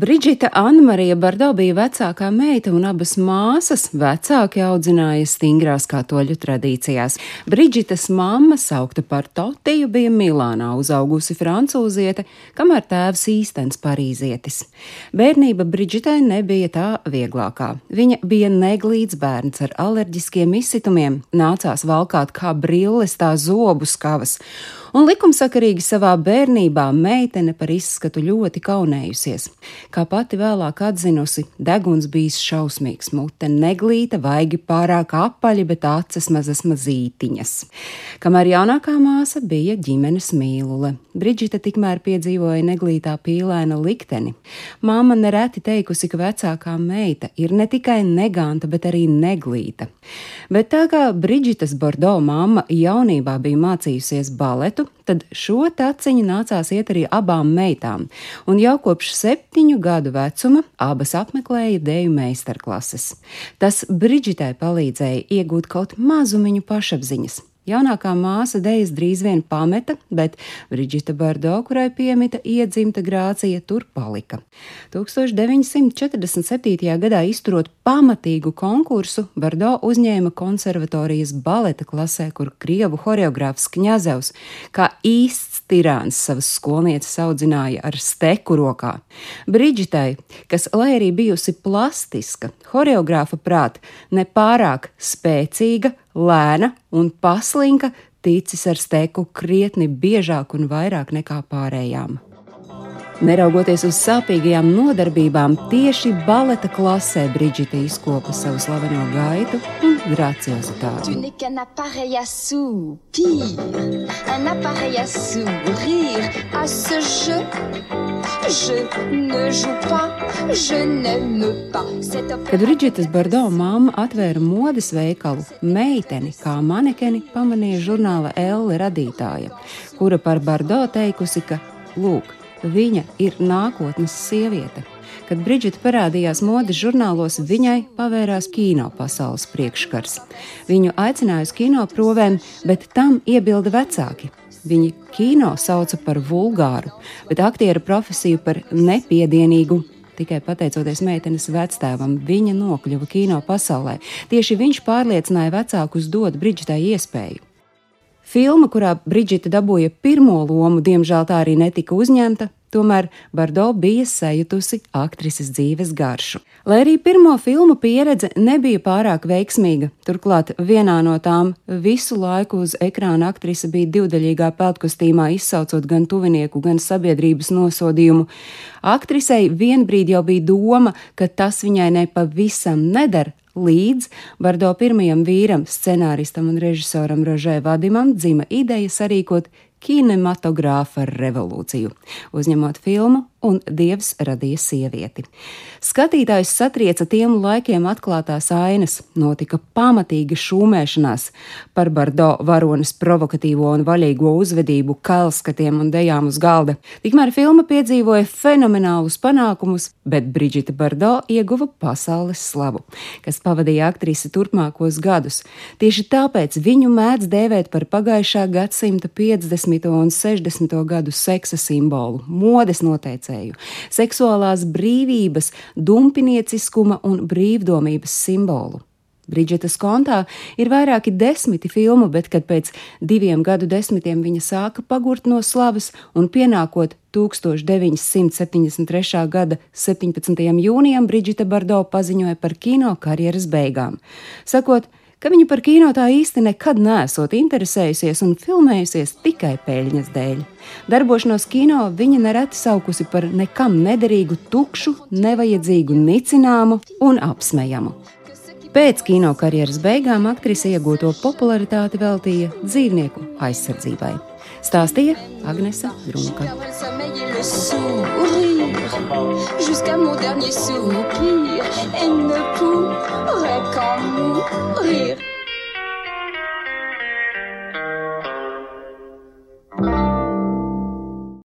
Brigita Anna-Marija Bardo bija vecākā meita un abas māsas vecāki audzināja stingrās katoļu tradīcijās. Brigitas mamma, saukta par Totiju, bija Milānā uzaugusi francūziete, kamēr tēvs īstens parīzietis. Bērnība Brigitai nebija tā vieglākā. Viņa bija neglīts bērns ar alerģiskiem izsitumiem, nācās valkāt kā brilles tā zobu skavas un likumsakarīgi savā bērnībā meitene par izskatu ļoti kaunējusies. Kā pati vēlāk atzinusi, deguns bijis šausmīgs, mute neglīta, vaigi pārāk apaļi, bet acis mazas mazītiņas. Kamēr jaunākā māsa bija ģimenes mīlule, Brigita tikmēr piedzīvoja neglītā pīlēna likteni. Māma nereti teikusi, ka vecākā meita ir ne tikai neganta, bet arī neglīta. Bet tā kā Brigitas Bordo mamma jaunībā bija mācījusies baletu, gadu, tad šo taciņu nācās iet arī abām meitām, un jau kopš septiņu gadu vecuma abas apmeklēja deju meistarklases. Tas Brigitai palīdzēja iegūt kaut mazumiņu pašapziņas. Jaunākā māsa Dejas drīz vien pameta, bet Brigita Bardo, kurai piemita iedzimta grācija, tur palika. 1947. gadā izturot pamatīgu konkursu, Bardo uzņēma konservatorijas baleta klasē, kur krievu horeogrāfs Kņazevs kā īsts tirāns savas skolnieces audzināja ar steku rokā. Brigitai, kas, lai arī bijusi plastiska, horeogrāfa prāt, nepārāk spēcīga, lēna un paslinka, ticis ar steku krietni biežāk un vairāk nekā pārējām. Neraugoties uz sāpīgajām nodarbībām, tieši baleta klasē Brigita izkopa savu slaveno gaitu un graciozitāti. Kad Brigita Bardo mamma atvēra modes veikalu, meiteni kā manekeni pamanīja žurnāla Elle radītāja, kura par Bardo teikusi, ka lūk, Viņa ir nākotnes sieviete. Kad Brigita parādījās modes žurnālos, viņai pavērās kino pasaules priekškars. Viņu aicināja uz kino provēm, bet tam iebilda vecāki. Viņi kino sauca par vulgāru, bet aktieru profesiju par nepiedienīgu. Tikai pateicoties meitenes vectēvam, viņa nokļuva kino pasaulē. Tieši viņš pārliecināja vecākus dot Brigitai iespēju. Filma, kurā Brigita dabūja pirmo lomu, diemžēl tā arī netika uzņemta, tomēr Bardo bija sajutusi aktrises dzīves garšu. Lai arī pirmo filmu pieredze nebija pārāk veiksmīga, turklāt vienā no tām visu laiku uz ekrāna aktrise bija divdaļīgā peltkostīmā izsaucot gan tuvinieku, gan sabiedrības nosodījumu, aktrisei vienbrīd jau bija doma, ka tas viņai nepavisam neder, Līdz Bardo pirmajam vīram, scenāristam un režisoram Rožē Vadimam dzima ideja sarīkot kinematogrāfa revolūciju, uzņemot filmu un Dievs radīja sievieti. Skatītājs satrieca tiem laikiem atklātās ainas, notika pamatīga šūmēšanās par Bardo varonas provokatīvo un vaļīgo uzvedību, kailskatiem un dejām uz galda. Tikmēr filma piedzīvoja fenomenālus panākumus, bet Brigita Bardo ieguva pasaules slavu, kas pavadīja aktrisi turpmākos gadus. Tieši tāpēc viņu mēdz dēvēt par pagājušā gadsimta 50. Un 60. gadu seksa simbolu, modes noteicēju seksuālās brīvības, dumpinieciskuma un brīvdomības simbolu. Brigita kontā ir vairāki desmiti filmu, bet, kad pēc diviem gadu desmitiem viņa sāka pagurt no slavas un pienākot 1973. gada 17. jūnijam, Brigita Bardo paziņoja par kino karjeras beigām. Sakot, ka viņa par kino tā īsti nekad nesot interesējusies un filmējusies tikai peļņas dēļ. Darbošanos kino viņa nereti saukusi par nekam nederīgu, tukšu, nevajadzīgu, nicināmu un apsmejamu. Pēc kino karjeras beigām aktrise iegūto popularitāti veltīja dzīvnieku aizsardzībai. Stāstīja Agnese Drunka. Jusqu'à mon dernier soupir, et ne pourrait.